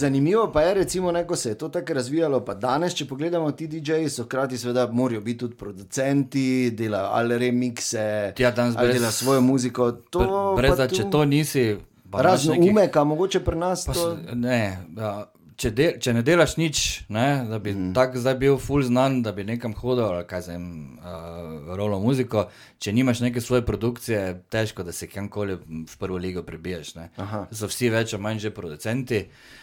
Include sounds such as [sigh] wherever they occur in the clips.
zanimivo pa je, recimo, ne, ko se je to tako razvijalo. Pa danes, če pogledamo, ti DJ-ji so hkrati, seveda, morajo biti tudi producenti, delajo ali remikse, Ja, ali delajo svojo muziko. To, Brez da, tu- če to nisi. Razno nekih- umeka, mogoče pri nas Pa, to. ne, ja, če, del, če ne delaš nič, ne, da bi mm. tako zdaj bil full znan, da bi nekam hodil ali kaj za jim uh, rolo muziko, če nimaš neke svoje produkcije, težko, da se kamkoli v prvo ligo prebiješ. So vsi več ali manj že producenti. Uh,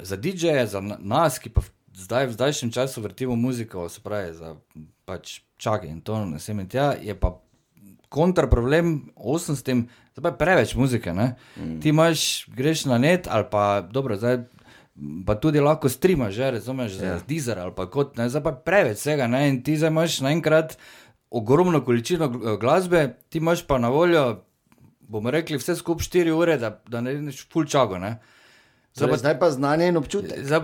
za DJ-je, za na- nas, ki pa zdaj v zdajšnjem času vrtimo muziko, se pravi, za pač čakaj in to ne sem in tja, je pa kontraproblem, osem s tem, je preveč muzike. Mm. Ti imaš, greš na net ali pa dobro, zdaj. Pa tudi lahko streamaš, že razumeš, za Ja. Deezer ali pa kot ne, zdaj pa preveč vsega. Ne? In ti zdaj imaš naenkrat ogromno količino gl- glasbe, ti imaš pa na voljo, bomo rekli, vse skupaj 4 ure, da, da ne rečeš full čago. Ne? Zdaj Torej, pa zdaj pa znanje in občutek. Zdaj,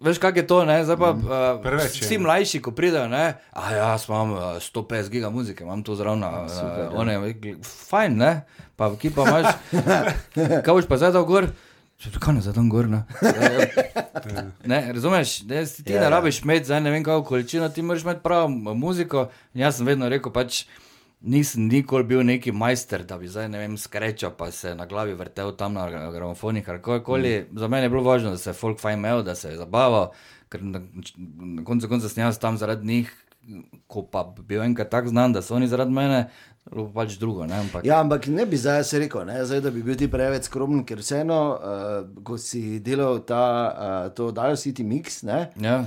veš, kaj je to? Ne? Zdaj pa uh, Preveč je. vsi mlajši, ko pridejo, ne? a ja, jaz imam uh, 150 giga muzike, imam to zraven. Uh, one, fajn, ne? Pa ki pa imaš, [laughs] kaj boš pa zdaj dal gor? Kaj ne zdaj tam gor? Ne, [laughs] ne razumeš, ne, si ti Ja, ne rabiš imeti, zdaj ne vem kako količino, ti moraš imeti pravo muziko. In jaz sem vedno rekel, pač. Nisem nikoli bil neki majster, da bi zdaj ne vem, skrečal pa se na glavi vrtel tam na gra- gramofonih ali karkoli. Mm. Za mene je bilo važno, da se je folk fajn imel, da se je zabaval, ker na, na koncu konca sem jaz tam zaradi njih, ko pa bi bil enkrat tako znan, da so oni zaradi mene, pač drugo. Ne, ampak, Ja, ampak ne bi zdaj se rekel, ne, zdaj, da bi bil ti preveč skromen, ker vseeno, uh, ko si delal ta, uh, to Dial City Mix, ne, ja.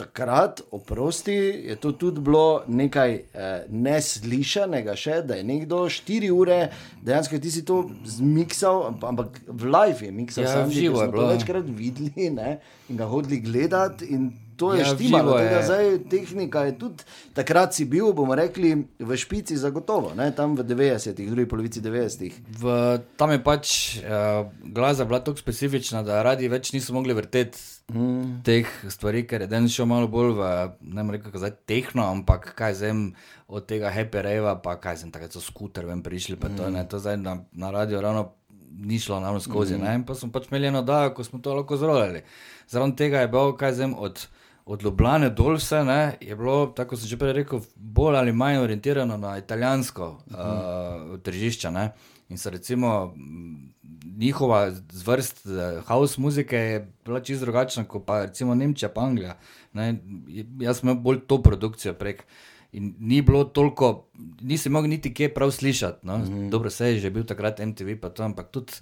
Takrat, oprosti, je to tudi bilo nekaj eh, neslišanega, še, da je nekdo štiri ure, dejansko ti si to zmiksal, amp- ampak v live je miksal, Ja, sam živo je bilo. večkrat videli ne, in ga hodili gledati. To je Ja, štimalo, je. zdaj tehnika je tudi, takrat si bil, bomo rekli, v špici zagotovo, ne, tam v 90-ih, drugi polovici 90-ih. V, tam je pač uh, glasba bila tako specifična, da radi več niso mogli vrteti mm. teh stvari, ker je danes šel malo bolj v, ne vem, rekel, zdaj tehno, ampak kaj zem od tega Happy Rave, pa kaj zem, takrat so skuter ven prišli, pa to, ne, to zdaj na, na radio ravno ni šlo nam skozi. Mm. Ne, in pa smo pač imeli eno dajo, ko smo to lahko zrolali. Zraven tega je bilo, kaj zem, od. Od Ljubljana dol vse ne, je bilo, tako sem že prej rekel, bolj ali manj orientirano na italijansko uh, tržišče. Ne. In so recimo njihova zvrst eh, house muzike je bila čisto drugačna kot pa recimo Nemčija, pa Anglija. Ne. Jaz sem imel bolj to produkcijo prek. In ni bilo toliko, nisem mogel niti kje prav slišati. No. Mm -hmm. Dobro, se je že bil takrat MTV, pa to, ampak tudi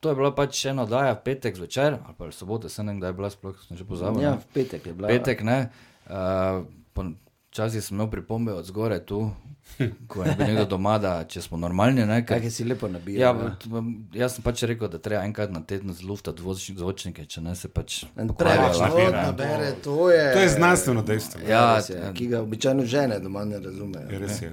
to je bila pač ena oddaja, petek zvečer, ali pa soboto, se ne vem, kdaj je bila, sploh sem že pozabil. Ja, ne. v petek je bila. Petek, ne. Uh, Včasih sem imel pripombe od zgore tu, ko je bil nekdo doma, da če smo normalni. Ne, ker, Kaj si lepo nabijal. ja, ne. t- jaz sem pač rekel, da treba enkrat na teden zluftati zvoč- zvočnike, če ne se pač Preveč ne. nabere, to je. To je znanstveno dejstvo. ne. Ja, res je, ki ga običajno žene doma ne razumejo. Je res je.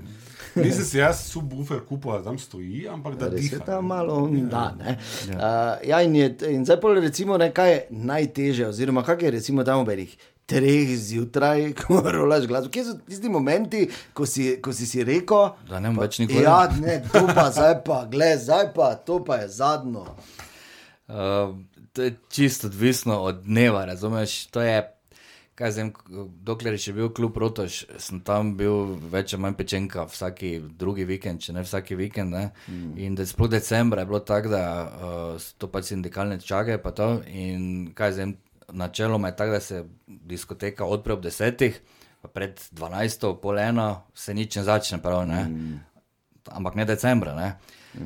Nisem si jaz subwoofer kupil, da tam stoji, ampak da diha. tam malo on da. Ne? Ja. Uh, ja, in, je, in zdaj pa recimo, ne, kaj je najtežje, oziroma kaj je recimo tam ob enih treh zjutraj, [laughs] ko rolaš glasbo. Kje so tisti momenti, ko si, ko si, si rekel, Da ne bom več nikoli. Ja, ne, to pa zdaj pa, gled, zdaj pa, to pa je zadnjo. Uh, to je čisto odvisno od dneva, razumeš? To je, kaj vem, dokler je še bil klub Rotoš, sem tam bil več ali manj pečenka vsaki drugi vikend, če ne vsaki vikend. Ne? Mm. In da sploh decembra je bilo tako, da uh, so to pač sindikalne čage, pa to. In kaj vem, načeloma je tako, da se diskoteka odpre ob desetih, pa pred dvanajsto, pol eno, se nič ne začne prav. Ne? Mm. Ampak ne decembra. Ne?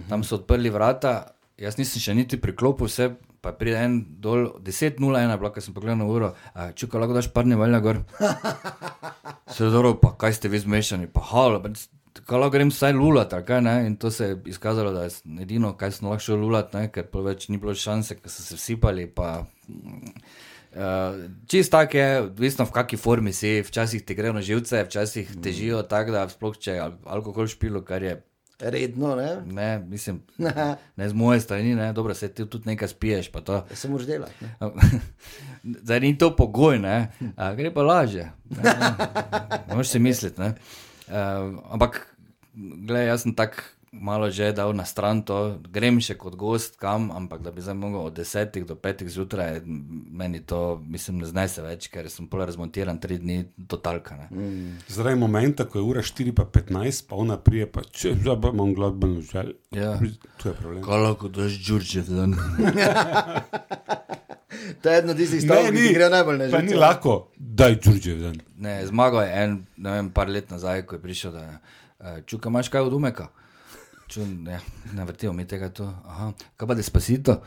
Tam so odprli vrata, jaz nisem še niti priklopil vse, pa pride en dol, 10.01, bilo, ker sem pogledal na uro, čuka, lahko daš parni valja gor. [laughs] Se dobro, pa kaj ste vi zmešani, pa halo, tako lahko grem vsaj lulat, kaj ne, in to se je izkazalo, da je edino, kaj sem lahko šel lulat, ne, ker več ni bilo šanse, ker so se vsipali, pa Uh, čist tak je, odvisno v kakšni formi si, včasih ti grejo na živce, včasih mm. težijo tako, da sploh če alkohol špilo, kar je Redno, ne? Ne, mislim, [laughs] ne z moje strani, ne, dobro, se ti tudi nekaj spiješ. to. Se moraš delati. [laughs] Zdaj ni to pogoj, ne, a, gre pa lažje. [laughs] Moreš si misliti. Ne. Uh, ampak, gledaj, jaz sem tak malo že dal na stran to, grem še kot gost kam, ampak da bi zdaj mogel od 10 do 5 zjutraj, meni to, mislim, ne znese več, ker sem pol razmontiran tri dni do talka. Ne. Mm. Zdaj je momenta, ko je ura 4 pa 15, pa ona prije pa če zdaj pa imam glasbeno željo. Ja. To je problem. Kaj lahko daš Đurđev dan? [laughs] To je eno od tistih stavov, ki gre najbolj na Pa ni lahko, Đurđev dan. Ne, zmagal je en, ne vem, par let nazaj, ko je prišel, da je, uh, čuka, imaš kaj od umeka? Ne, ne vrtijo mi tega tu. Aha, kaj pa despacito? [laughs]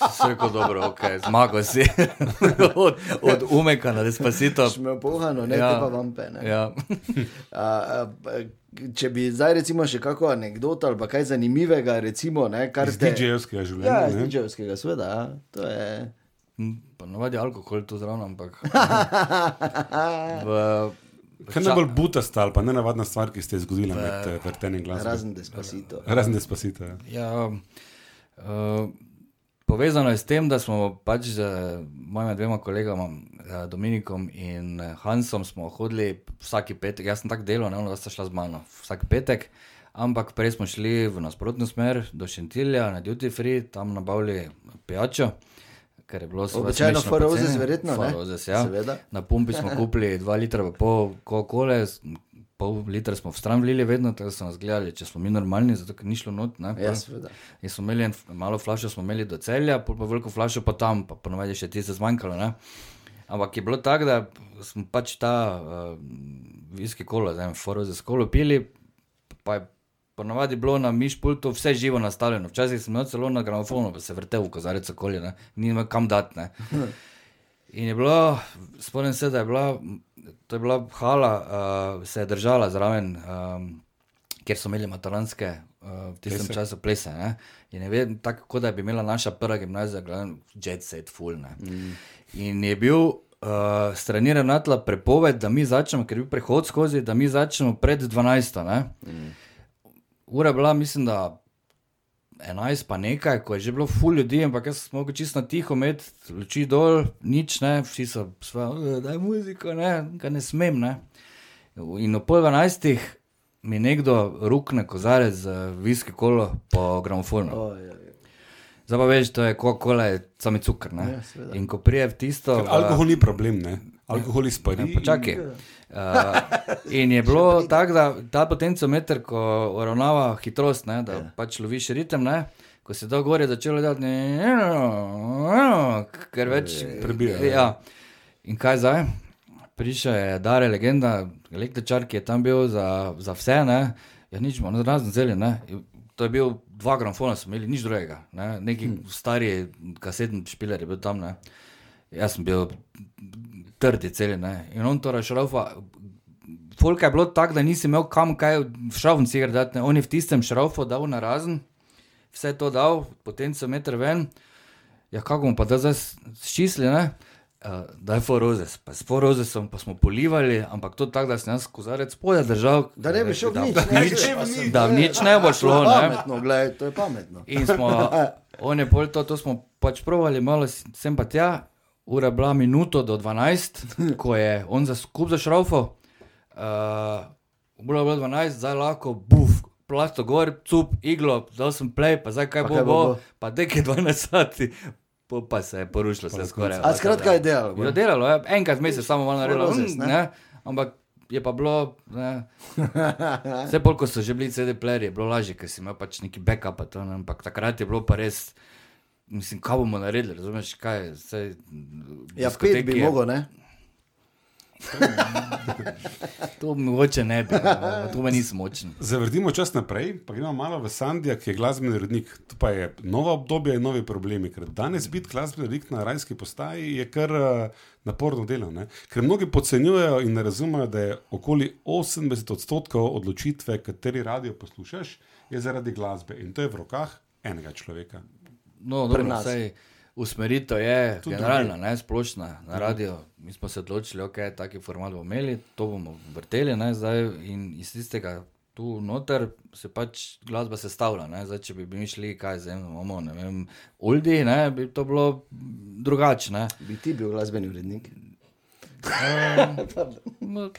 Vse rekel, dobro, ok, zmagal si. [laughs] od, od umeka na despacito. Šmejo pohano, ne Ja. ja. pa vampe. Ne. Ja. A, a, če bi zdaj recimo še kako anegdoto ali pa kaj zanimivega, recimo, ne, kar ste... Ja, življenja. iz ne? DJ-evskega, seveda, ja. to je... Pa navadi alkohol tu zraven, ampak. [laughs] v, Kaj je najbolj butasta ali pa ne navadna stvar, ki ste jo zgodili med eh, vrtenjem glasbe? Razen despacito. Razen despacito. Ja. Ja, uh, povezano je s tem, da smo pač z mojima dvema kolegama, eh, Dominikom in eh, Hansom, smo hodili vsak petek. Jaz sem tako delal, ne vem, da sta šla z mano vsak petek. Ampak prej smo šli v nasprotno smer, do Šentilja, na Duty Free, tam nabavili pijačo, ker je bilo seveda Običajno poceni. verjetno, Roses, ja. Seveda. Na pumpi smo [laughs] kupili 2 litra pa pol Coca-Cola, pol litra smo v stran vlili vedno, tako so nas gledali, če smo mi normalni, zato ker ni šlo not. Ne, Ja, pol. seveda. In smo imeli en, malo flašo, smo imeli do celja, pol pa veliko flašo pa tam, pa ponovadi še ti se zmanjkalo. Ne? Ampak je bilo tako, da smo pač ta uh, viski kolo, zdaj foroze s kolo pili, pa je ponovadi bilo na mišpultu vse živo nastavljeno. Včasih sem imel celo na gramofonu, pa se vrtel v kozarec okolje, ne? ni imel kam dati. Ne? [laughs] In je bilo, spomnim se, da je bila, to je bila hala, uh, se je držala zraven, um, kjer so imeli mataranske uh, v tistem Plese. času plese. Ne? In je vedno tako, kot da bi imela naša prva gimnazija, gledam, jet set, full. Mm. In je bil uh, strani Renatla prepoved, da mi začnemo, ker je bil prehod skozi, da mi začnemo pred 12. Mm. Ura je bila, mislim, da 11 pa nekaj, ko je že bilo ful ljudi, ampak jaz sem mogel čisto na tiho imeti luči dol, nič ne, vsi so svoje, da je muzika, ne, kaj ne smem. Ne. In ob pol 12 mi nekdo rukne kozarec z viski kolo po gramofonu. Oj, oj, oj. Zdaj pa veš, to je Coca-Cola, je sami cukor. Ne? Ja, seveda. In ko prije v tisto. Ker Alkohol ni problem, ne? Alkohol izpari. Ja, počakaj. Uh, in je bilo tako, da ta potenciometer, ko uravnava hitrost, ne, da ja. pač loviš ritem, ne, ko se to gore začelo delati, ker več Prebija, Ja. In kaj zdaj? Prišel je Dare legenda, električar, ki je tam bil za, za vse, ne, ja nič, no, razen zelje, ne. To je bil dva gramfona, smo imeli nič drugega, ne? neki hmm. stari kasetni špiler je bil tam, ne. Jaz sem bil trdi celi, ne. In on to rašraufa. Folka je bilo tako, da nisi imel kam kaj v šravn cigar dati, ne. on je v tistem šraufu dal na razen, vse to dal, potem so meter ven, ja kako bomo pa da zdaj sčisli, ne. Uh, da je forozes, pa s forozesom pa smo polivali, ampak to tako, da sem jaz kozarec spodaj držal. Da ne bi šel da, nič. da, ne, nič, sem- da nič ne bo šlo, To je ne. pametno, glej, to je pametno. In smo, [laughs] on je pol to, to smo pač provali, malo sem pa tja, ura je bila minuto do 12, [laughs] ko je on za skup zašraufal. Uh, ura je bila 12, zdaj lahko, buf, plasto gor, cup, iglo, dal sem play, pa zdaj kaj Pa bo, kaj bo, bo, pa deke 12 sati. Pa se je porušilo, se je skoraj. A skratka je delalo. Je delalo, ja. enkrat vmes je samo malo naredilo, mm, ne? ne, ampak je pa bilo, ne. [laughs] Vse bolj, ko so že bili CD-playerji, je bilo lažje, ker si imel pač neki backup, pa to, ne, ampak takrat je bilo pa res, mislim, kaj bomo naredili, razumeš, kaj je, vse. Ja, pet bi mogel, ne? To [laughs] mogoče ne bi, no, to me nisem močen. Zavrtimo čas naprej, pa gremo malo v Sandija, ki je glasbeni urednik. Tu pa je nova obdobja in novi problemi. Ker danes biti glasbeni urednik na rajski postaji je kar uh, naporno delo. Ne? Ker mnogi podcenjujejo in ne razumejo, da je okoli 80 odstotkov odločitve, kateri radio poslušaš, je zaradi glasbe in to je v rokah enega človeka. No, dobro, saj usmeritev je Tudi generalna, ne, splošna na radio. Mi smo se odločili, ok, taki format bomo imeli, to bomo vrteli, ne, zdaj in iz tistega tu noter se pač glasba sestavlja, ne, zdaj če bi mi šli, kaj zdaj imamo, ne vem, Uldi, ne, bi to bilo drugače. Bi ti bil glasbeni urednik? [laughs] No,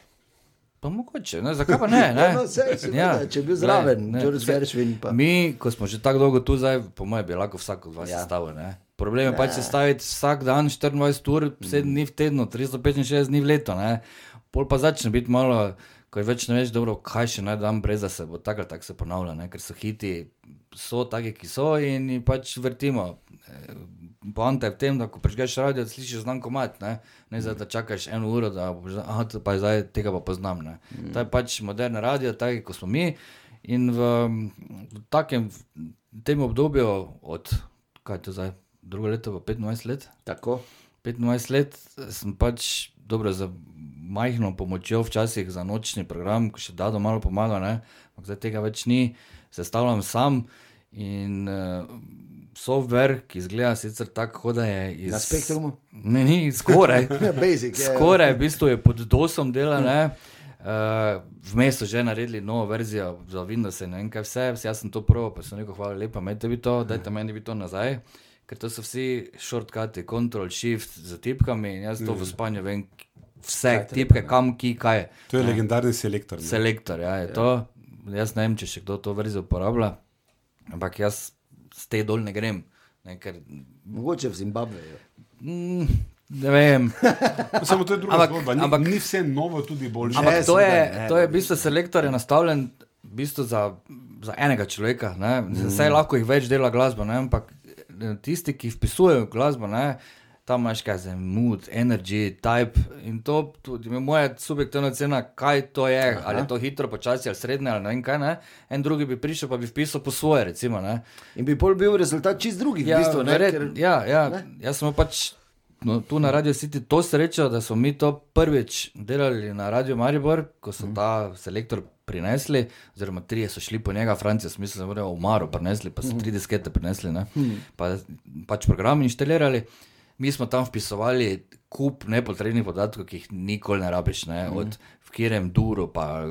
Pa mogoče, ne, zakaj pa ne? [laughs] ne? Ja, no, sej, seveda, če bi bil zraven, ne, Gershwin pa- Mi, ko smo že tako dolgo tu, zdaj, po mojem, bi lahko vsak od vas Ja. ja. sestavil. Ne? Problem je pač sestaviti vsak dan 24 ur, 7 dni v tednu, 365 dni v leto. Ne? Pol pa začne biti malo, ko je več ne veš, dobro, kaj še naj dam, brez da se bo tako ali tako se ponavlja, ne? ker so hiti, so taki, ki so in pač vrtimo. Poanta je v tem, da ko prežgeš radio, slišiš znan komat, ne, ne zdaj, da čakaš eno uro, da boš, zdaj, aha, to pa zdaj tega pa poznam. Ne. To je pač moderna radio, taki kot smo mi. In v, v takem v tem obdobju, od kaj je to zdaj, drugo leto, pa 25 let, Tako. 25 let sem pač dobro za majhno pomočjo, včasih za nočni program, ko še da malo pomaga, ampak zdaj tega več ni, sestavljam sam in uh, software, ki izgleda sicer tako, kot da je iz Na Spektrumu? Ne, ni skoraj. [laughs] Ja, basic, ja. Skoraj, v bistvu je pod dosom dela. ne. Uh, Vmes so že naredili novo verzijo za Windows, in ne vem kaj vse, jaz sem to prvo, pa sem rekel, hvala lepa, imejte vi to, dajte meni vi to nazaj, ker to so vsi shortcuti, Ctrl, Shift z tipkami in jaz to v spanju vem, vse tipke, kam, ki, kaj je. To je legendarni selektor. ne. Selektor, ja, je to. Jaz ne vem, če še kdo to verzijo uporablja, ampak jaz z te dol ne grem. Ne, ker, Mogoče v Zimbabveju. mm, ne vem. [laughs] Samo to je druga Ampak- zgodba. Ni, ampak- ni vse novo, tudi boljše. Ampak Ne, to je, ne, to je ne. v bistvu selektor je nastavljen v bistvu za, za enega človeka. Mm. Saj lahko jih več dela glasba, ne? ampak eh, tisti, ki vpisujejo glasbo, ne? Tam imaš kaj za mood, energy, type in to tudi moja subjektivna cena, kaj to je, Aha. ali je to hitro, počasi ali srednje ali ne vem kaj. Ne? En drugi bi prišel, pa bi vpisal po svoje, recimo. Ne? In bi pol bil rezultat čist drugih, Ja, v bistvu, ne? verjet, Ker, ja, ja, ne? jaz imel pač no, tu na Radio City to srečo, da smo mi to prvič delali na Radio Maribor, ko so ta selektor prinesli, oziroma trije so šli po njega, Francija, smisel, da bodo umaro prinesli, pa so tri diskete prinesli, ne, pa, pač program inštalirali. Mi smo tam vpisovali kup nepotrebnih podatkov, ki jih nikoli ne rabiš, ne, od v katerem duru, pa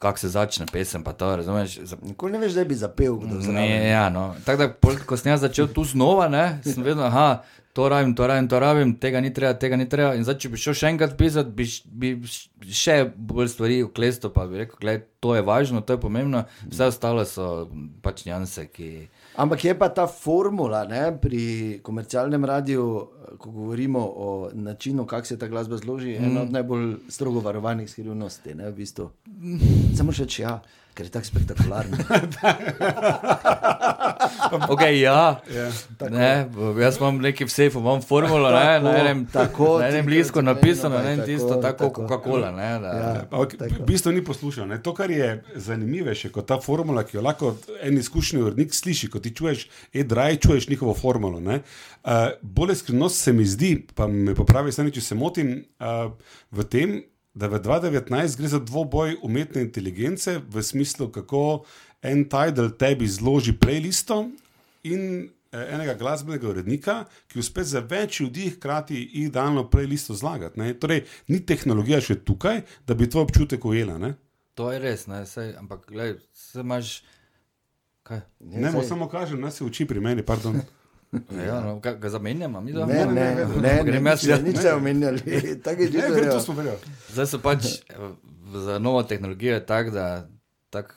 kako se začne pesem, pa to, razumeš, za Nikoli ne veš, da bi zapel kdo. Ne, ja, no. Tako da, pol, ko sem jaz začel tu znova, ne, sem vedno, aha, to rabim, to rabim, to rabim, tega ni treba, tega ni treba. In zdaj, če bi šel še enkrat pisati, bi, bi še bolj stvari uklesto, pa bi rekel, gledaj, to je važno, to je pomembno, vse ostalo so pač njanse, ki. Ampak je pa ta formula ne, pri komercialnem radiju, ko govorimo o načinu, kako se ta glasba zloži, mm. ena od najbolj strogo varovanih skrivnosti. Ne, v bistvu. Samo še če ja, ker je tako spektakularno. [laughs] Ok, ja. Ja. Ne, jaz imam neki v sefu, imam formulo, ne, Tako, na enem, tako, na enem kot napisano, ne, in tako, tisto tako, tako. Coca-Cola, ne, da, Ja. Ampak v bistvu ni poslušal. Ne? To, kar je zanimivejše kot ta formula, ki jo lahko en izkušen urednik sliši, ko ti čuješ, e-draj, čuješ njihovo formulo. Uh, bolj skrivnost se mi zdi, pa me popravi, če se motim, uh, v tem, da v 2019 gre za dvoboj umetne inteligence, v smislu, kako en Tidal tebi zloži playlisto in eh, enega glasbenega urednika, ki uspe za več ljudi hkrati idealno playlisto zlagati. ne. Torej, ni tehnologija še tukaj, da bi to občutek ujela. Ne, to je res, ne, sej, ampak gledaj, se imaš, kaj? ne mo, samo kažem, da se uči pri meni. Pardon. Ja, no, ga, ga zamenjamo, mi da. Ne, ne, ne, ne, Grem ne, jaz, nič, ja. nič se omenjali. [laughs] Tako je Ne, čisto gre, real. to smo verjeli. Zdaj so pač eh, za novo tehnologijo je tako, da tak,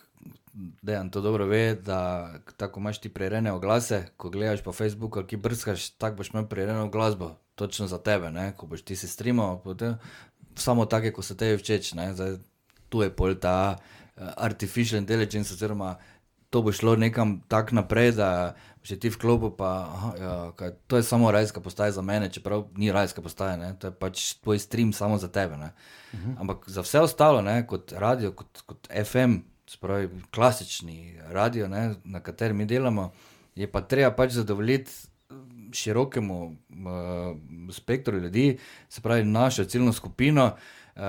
Dejan to dobro ve, da tako imaš ti prerene oglase, ko gledaš po Facebooku, ki brskaš, tako boš imel prereno glasbo, točno za tebe, ne? ko boš ti se streamal, potem, samo take, ko so tebi všeč. ne. Zdaj, tu je pol ta uh, artificial intelligence, oziroma to bo šlo nekam tako naprej, da če ti vklopi, pa aha, ja, kaj, to je samo rajska postaja za mene, čeprav ni rajska postaja, ne? to je pač tvoj stream samo za tebe. Uh -huh. Ampak za vse ostalo, ne? kot radio, kot, kot FM, spravi, klasični radio, ne? na katerem mi delamo, je pa treba pač zadovoljiti širokemu uh, spektru ljudi, se pravi našo ciljno skupino. Uh,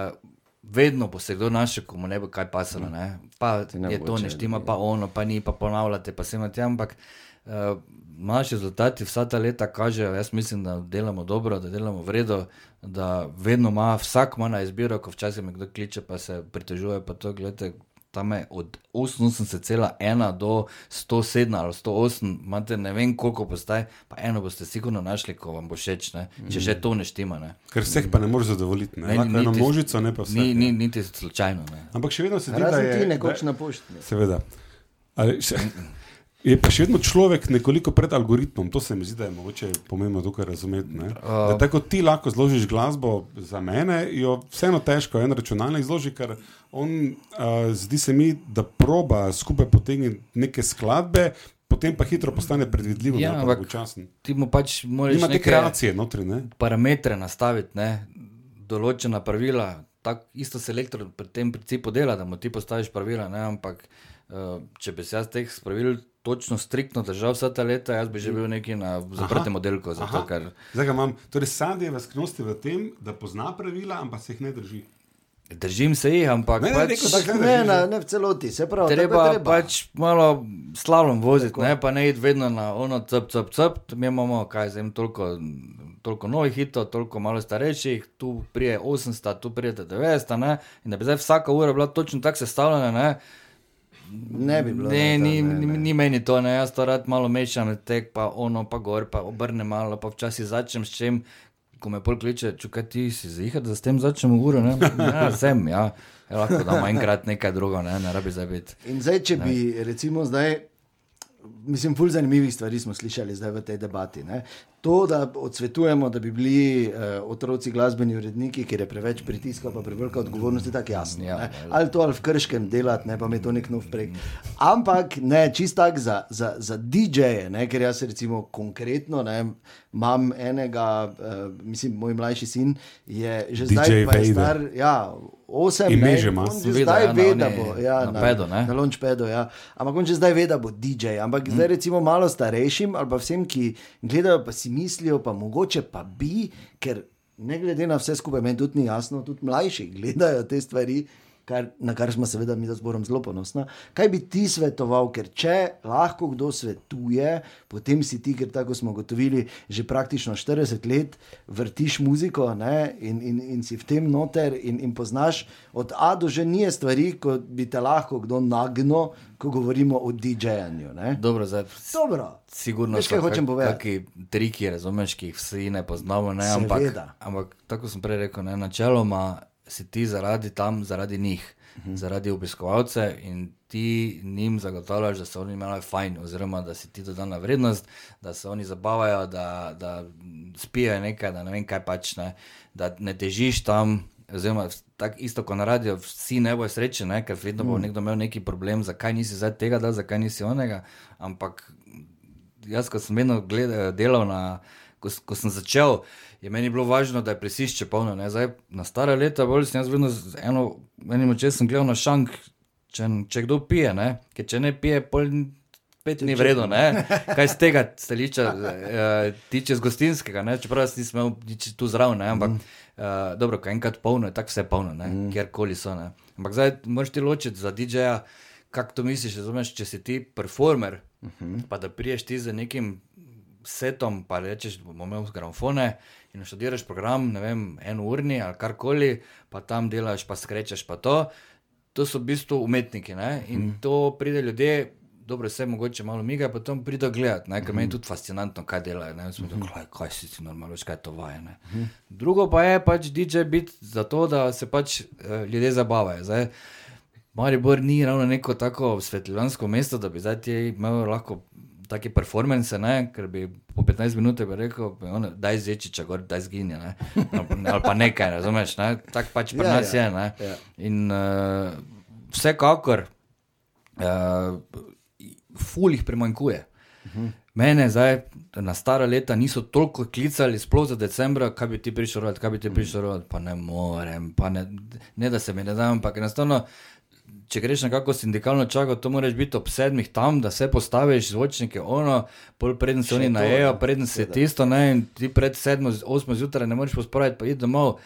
Vedno bo se kdo našel, ko mu ne bo kaj pasalo. Ne? Pa ne je to če- ne štima, pa ono, pa ni, pa ponavljate, pa se imate, ampak uh, naši rezultati vsa ta leta kažejo, jaz mislim, da delamo dobro, da delamo v redu, da vedno ima, vsak ima na izbiro, ko včasih me kdo kliče, pa se pritožuje, pa to, gledajte, tam je od 88,1 do 107 ali 108, imate ne vem koliko postaj, pa eno boste sigurno našli, ko vam bo všeč, ne? če že to ne štima. Ne? Ker vseh pa ne moreš zadovoljiti. Ne, ne eno množico, ne pa vse. Ni, ni, niti slučajno. Ne. Ampak še vedno se da Razen je ti nekoč na pošti. Seveda. Ali, še, je pa še vedno človek nekoliko pred algoritmom, to se mi zdi, da je mogoče pomembno tukaj razumeti. ne. Da Tako ti lahko zložiš glasbo za mene, jo vseeno težko en računalnik zloži, ker on uh, zdi se mi, da proba skupaj potegniti neke skladbe, potem pa hitro postane predvidljivo, Ja, pa ampak- počasen. Ti mu pač moraš neke kreacije notri, ne? parametre nastaviti, ne? določena pravila. Tak, isto selektor pri tem principu dela, da mu ti postaviš pravila, ne? ampak uh, če bi se jaz teh pravil točno, striktno držal vsa ta leta, jaz bi že bil neki na zaprtem oddelku. Zato, ker, Zdaj ga imam. Torej, skrivnost je v tem, da pozna pravila, ampak se jih ne drži. Držim se jih, ampak Ne, ne, pač, rekel, ga Ne, ne, ne v celoti, se pravi, tako treba, treba. pač malo slalom voziti, ne, pa ne iti vedno na ono cep, cep, cep. Mi imamo, kaj zdaj, toliko, toliko novih hitov, toliko malo starejših, tu prije 800, tu prije 900, ne, in da bi zdaj vsaka ura bila točno tako sestavljena, ne. Ne bi bilo. Ne, to, ni, ne, ni, ne. ni meni to, ne. jaz to rad malo mešam, tek pa ono, pa gor, pa obrnem malo, pa včasih začnem s čem, ko me pol kliče, čukaj ti si zihar, da s tem začnemo uro, ne. Ja, sem, ja. Ja, lahko damo enkrat nekaj drugo, ne, ne rabi zdaj biti. In zdaj, če bi recimo zdaj, mislim, ful zanimivih stvari smo slišali zdaj v tej debati. Ne? To, da odsvetujemo, da bi bili uh, otroci glasbeni uredniki, ker je preveč pritiska, pa prevelika odgovornost, je tako jasno. Ja, Ja, ja. ali to ali v krškem delati, ne pa mi to nek nov prek. Ampak ne, čist tak za, za, za DJ-je, ne, ker jaz recimo konkretno ne, imam enega, uh, mislim, moj mlajši sin je že DJ zdaj pa je star, ja, osem, Ime ne, že ima. zdaj ja, na ve, da bo. Ja, na pedu, ne? na launchpadu, ja. Ampak on že zdaj ve, da bo DJ. Ampak mm. zdaj, recimo, malo starejšim ali pa vsem, ki gledajo, pa si mislijo, pa mogoče pa bi, ker ne glede na vse skupaj, meni tudi ni jasno, tudi mlajši gledajo te stvari. Kar, na kar smo seveda mi z Borom zelo ponosni. Kaj bi ti svetoval, ker če lahko kdo svetuje, potem si ti, ker tako smo gotovili, že praktično 40 let vrtiš muziko ne, in, in, in si v tem noter in, in poznaš od A do Ž nije stvari, kot bi te lahko kdo nagnil, ko govorimo o DJ-janju. ne. Dobro, zdaj, Dobro. Sigurno Veš, kaj so hočem kak- povedati? Kaki triki, razumeš, ki jih vsi ne poznamo. Ne? Ampak, ampak tako sem prej rekel, ne? načeloma si ti zaradi tam, zaradi njih, uh Mhm. -huh. zaradi obiskovalcev in ti njim zagotavljaš, da so oni imeli fajn, oziroma da si ti dodana vrednost, da se oni zabavajo, da, da spijo nekaj, da ne vem kaj pač ne, da ne težiš tam. Oziroma, tako isto kot na radiju, vsi ne bojo srečni, ne? ker vedno bo nekdo imel neki problem, zakaj nisi zdaj tega, dal, zakaj nisi onega. Ampak jaz, ko sem vedno gledal, delal na, ko, ko sem začel, je meni bilo važno, da je prisišče polno. Ne? Zdaj, na stare leta, bolj sem jaz vedno z eno, enim očesom gledal na šank, če, če kdo pije, ne? ker če ne pije, pol spet ni vredno, ne? [laughs] kaj z tega stališča uh, tiče z gostinskega, ne? čeprav jaz nisem imel nič tu zraven, ne? ampak uh, dobro, ko je enkrat polno, je tako vse polno, mm. kjerkoli so. Ne? Ampak zdaj moraš ti ločiti za DJ-ja, kako to misliš, razumeš, če si ti performer, uh -huh. pa da priješ ti z nekim setom, pa rečeš, bomo imeli gramofone in študiraš program, ne vem, eno urni ali karkoli, pa tam delaš, pa skrečeš pa to. To so v bistvu umetniki ne? in mm. to pride ljudje. Dobro, vse mogoče malo miga, pa tam pride gledati, ker mm -hmm. meni je tudi fascinantno, kaj delajo. Ne, mm -hmm. kaj, kaj si ti normalno, kaj to vaje. Mm -hmm. Drugo pa je pač DJ biti zato, da se pač uh, ljudje zabavajo. Zdaj, Maribor ni ravno neko tako svetljansko mesto, da bi zdaj imel lahko take performance, ne? ker bi po 15 minutah rekel, ono, daj zečiča, gor, daj zginja, ne? ali, pa- nekaj, razumeš, ne? tako pač pri Ja, nas ja, je. Ne? ja. In uh, vsekakor, uh, ful jih primanjkuje. Mene zdaj na stara leta niso toliko klicali, sploh za decembra, kaj bi ti prišel rod, kaj bi ti prišel rod, pa ne morem, pa ne, ne da se mi ne da, ampak enostavno. Če greš nekako sindikalno čakati, to moraš biti ob sedmih tam, da se postaviš, zvočnike, ono, pol preden se oni najejo, ne, preden se tisto, ne, in ti pred sedmo, osmo zjutraj ne moreš pospraviti, pa idi domov.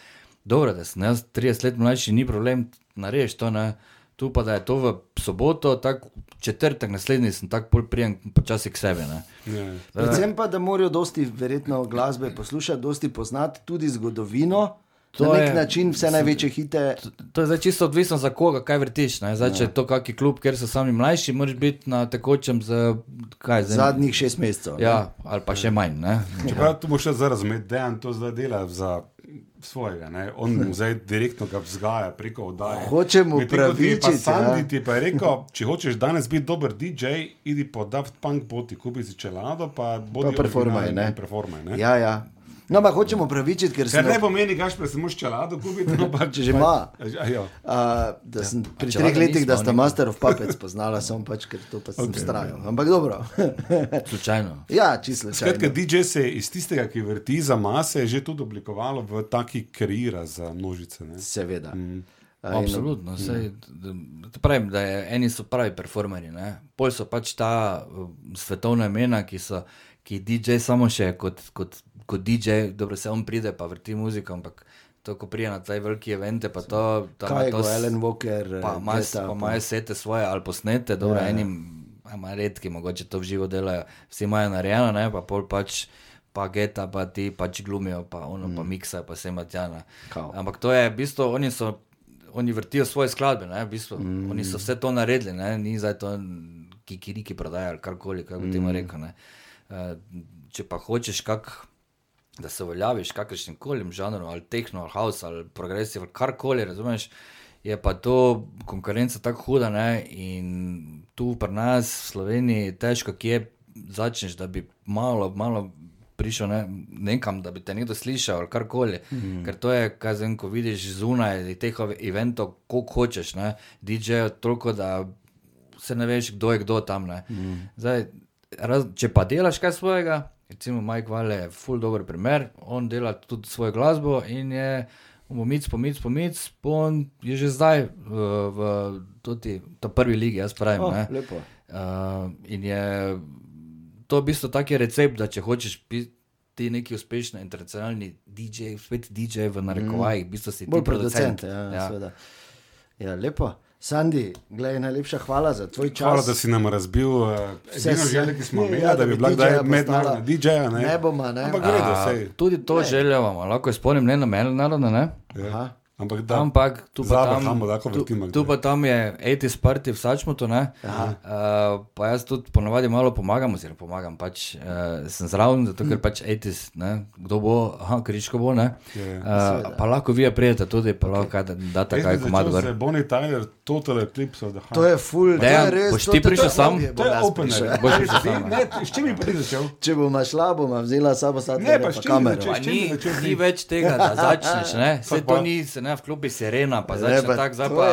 Dobro, da sem jaz 30 let mlajši, ni problem, narediš to, ne. Tu pa da je to v soboto, tako četrtek naslednji sem tako pol prijem počasi k sebi, ne. Ja. Predvsem pa, da morajo dosti verjetno glasbe poslušati, dosti poznati tudi zgodovino. To Na nek je- način vse največje hite. To je zdaj čisto odvisno, za koga, kaj vrtiš. ne. Zdaj, če je to kakšen klub, kjer so sami mlajši, moraš biti na tekočem z kaj, z Zadnjih šest mesecev. Ja, ali pa še manj. Ne? Čeprav tu moš še zdaj razumeti, da je to zdaj dela za svojega. Ne? On mu zdaj direktno ga vzgaja preko oddaje. Hoče mu Medtem ko ti pa ja. je rekel, če hočeš danes biti dober DJ, idi po Daft Punk poti, kupi si čelado, pa bodi Pa performaj, ne. performaj. Ne? Ja, ja. No, ampak hočemo pravičiti, ker Kar smo. ne pomeni, gaš pa samo čelado kupiti, no pa Če že ima. Ja, ja. Da sem pri če treh letih, da sta. Master of Puppets poznala, sem pač, ker to pa sem okay. strajal. Ampak dobro. [laughs] Slučajno. ja, čisto. Skratka, DJ se je iz tistega, ki vrti za mase, že tudi oblikovalo v taki kreira za množice. Ne? Seveda. Mm. Absolutno. Sej, da, pravim, da je, eni so pravi performerji, pol so pač ta uh, svetovna imena, ki so. Ki DJ samo še kot, kot, kot DJ, dobro se on pride, pa vrti muziko, ampak to, ko prije na taj veliki evente, pa to. tam Kaj je to Alan Walker, Pa eh, imajo pa pa- imajo sete svoje ali posnete, dobro, Ja, ja, enim, ima redki, mogoče to v živo delajo, vsi imajo narejeno, ne, pa pol pač. Pa geta, pa ti pač glumijo, pa ono, mm. pa miksajo, pa se matjana. Kao. Ampak to je, v bistvu, oni so, oni vrtijo svoje skladbe, ne, v bistvu, mm. oni so vse to naredili, ne, ni zdaj to kikiriki prodaja ali karkoli, kako bi temu rekel, ne. Uh, če pa hočeš kak, da se uveljaviš v kakršnem koli žanru, ali tehno, ali house, ali progresiv, ali karkoli, razumeš, je pa to konkurenca tako huda, ne, in tu pri nas v Sloveniji težko, kje začneš, da bi malo, malo prišel ne, nekam, da bi te nekdo slišal ali karkoli. Mm. Ker to je, kaj zvem, ko vidiš zunaj teh eventov, koliko hočeš, ne, DJ-jev toliko, da se ne veš, kdo je kdo tam. Mm. Zdaj, raz, če pa delaš kaj svojega, recimo Mike Vale je full dober primer, on dela tudi svojo glasbo in je pomic, pomic, pomic, on je že zdaj v, v toti, ta prvi ligi, jaz pravim. Oh, ne. lepo. Uh, in je to v bistvu taki recept, da če hočeš biti neki uspešni internacionalni DJ, spet DJ v narekovajih, v bistvu si ti Bolj producent. Ja, Ja. ja. ja, lepo. Sandi, gledaj, najlepša hvala za tvoj čas. Hvala, da si nam razbil uh, Vse se- željo, ki smo imeli, Ja, da bi bila kdaj mednarodna DJ-ja. Ne, Ne bova, ne. Ampak gledo, A, sej. Tudi to željo vam lahko izpolnim, ne na mednarodno, ne? Aha. Ampak da, Ampak tu pa, tam, lahko tu, tu pa tam je 80 party v Sačmutu, ne? Uh, pa jaz tudi ponovadi malo pomagam, oziroma pomagam, pač uh, sem zraven, zato ker pač 80, ne? kdo bo, aha, križko bo, ne? Je. Uh, pa lahko vi prijete tudi, pa lahko okay. date kaj komad gor. Bonnie Tyler, Total Eclipse of the Heart. To je full, to Dejan, je res. boš ti prišel sam? je, To je opener. prišel. Boš Ne, prišel sam, ne, s čim bi začel? Če bom šla, bom vzela samo sad Ne, kamero. začeš? Pa ni, več tega, da začneš, ne? Vse to ni, ne, v klubi sirena, pa pa tako, zdaj to pa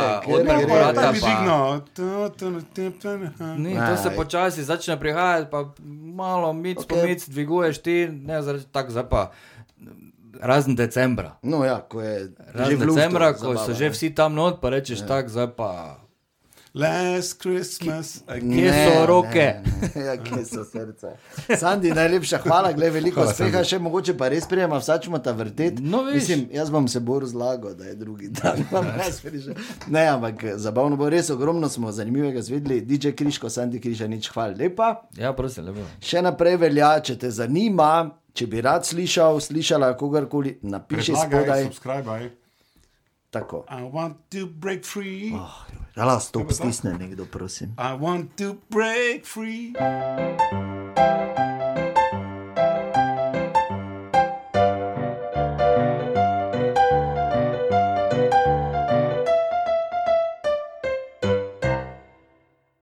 gre, vrata, pa... Ni, Ne. to se počasi začne prihajati, pa malo mic okay. po mic dviguješ ti, ne tako, zdaj pa razen decembra. No, ja, ko je že Razen v luftu decembra, ko zabava, so že vsi tam not, pa rečeš ja. tako, zdaj pa. Last Christmas. Kje so roke? Ne, ne. Ja, kje so srca. Sandi, najlepša hvala, gled, veliko Hvala, uspeha, še mogoče pa res prijema, vsačmo ta vrtet. No, veš. Mislim, jaz bom se bolj razlagal, da je drugi dan. [laughs] Ne, ampak zabavno bo res, ogromno smo zanimivega zvedeli. DJ Kriško, Sandi Križa, nič hvala lepa. Ja, prosim, lepo. Še naprej velja, če te zanima, če bi rad slišal, slišala kogarkoli, napiši spodaj. Subscribe. Tako. I want to break free. Rala stop stisne nekdo, prosim. I want to break free.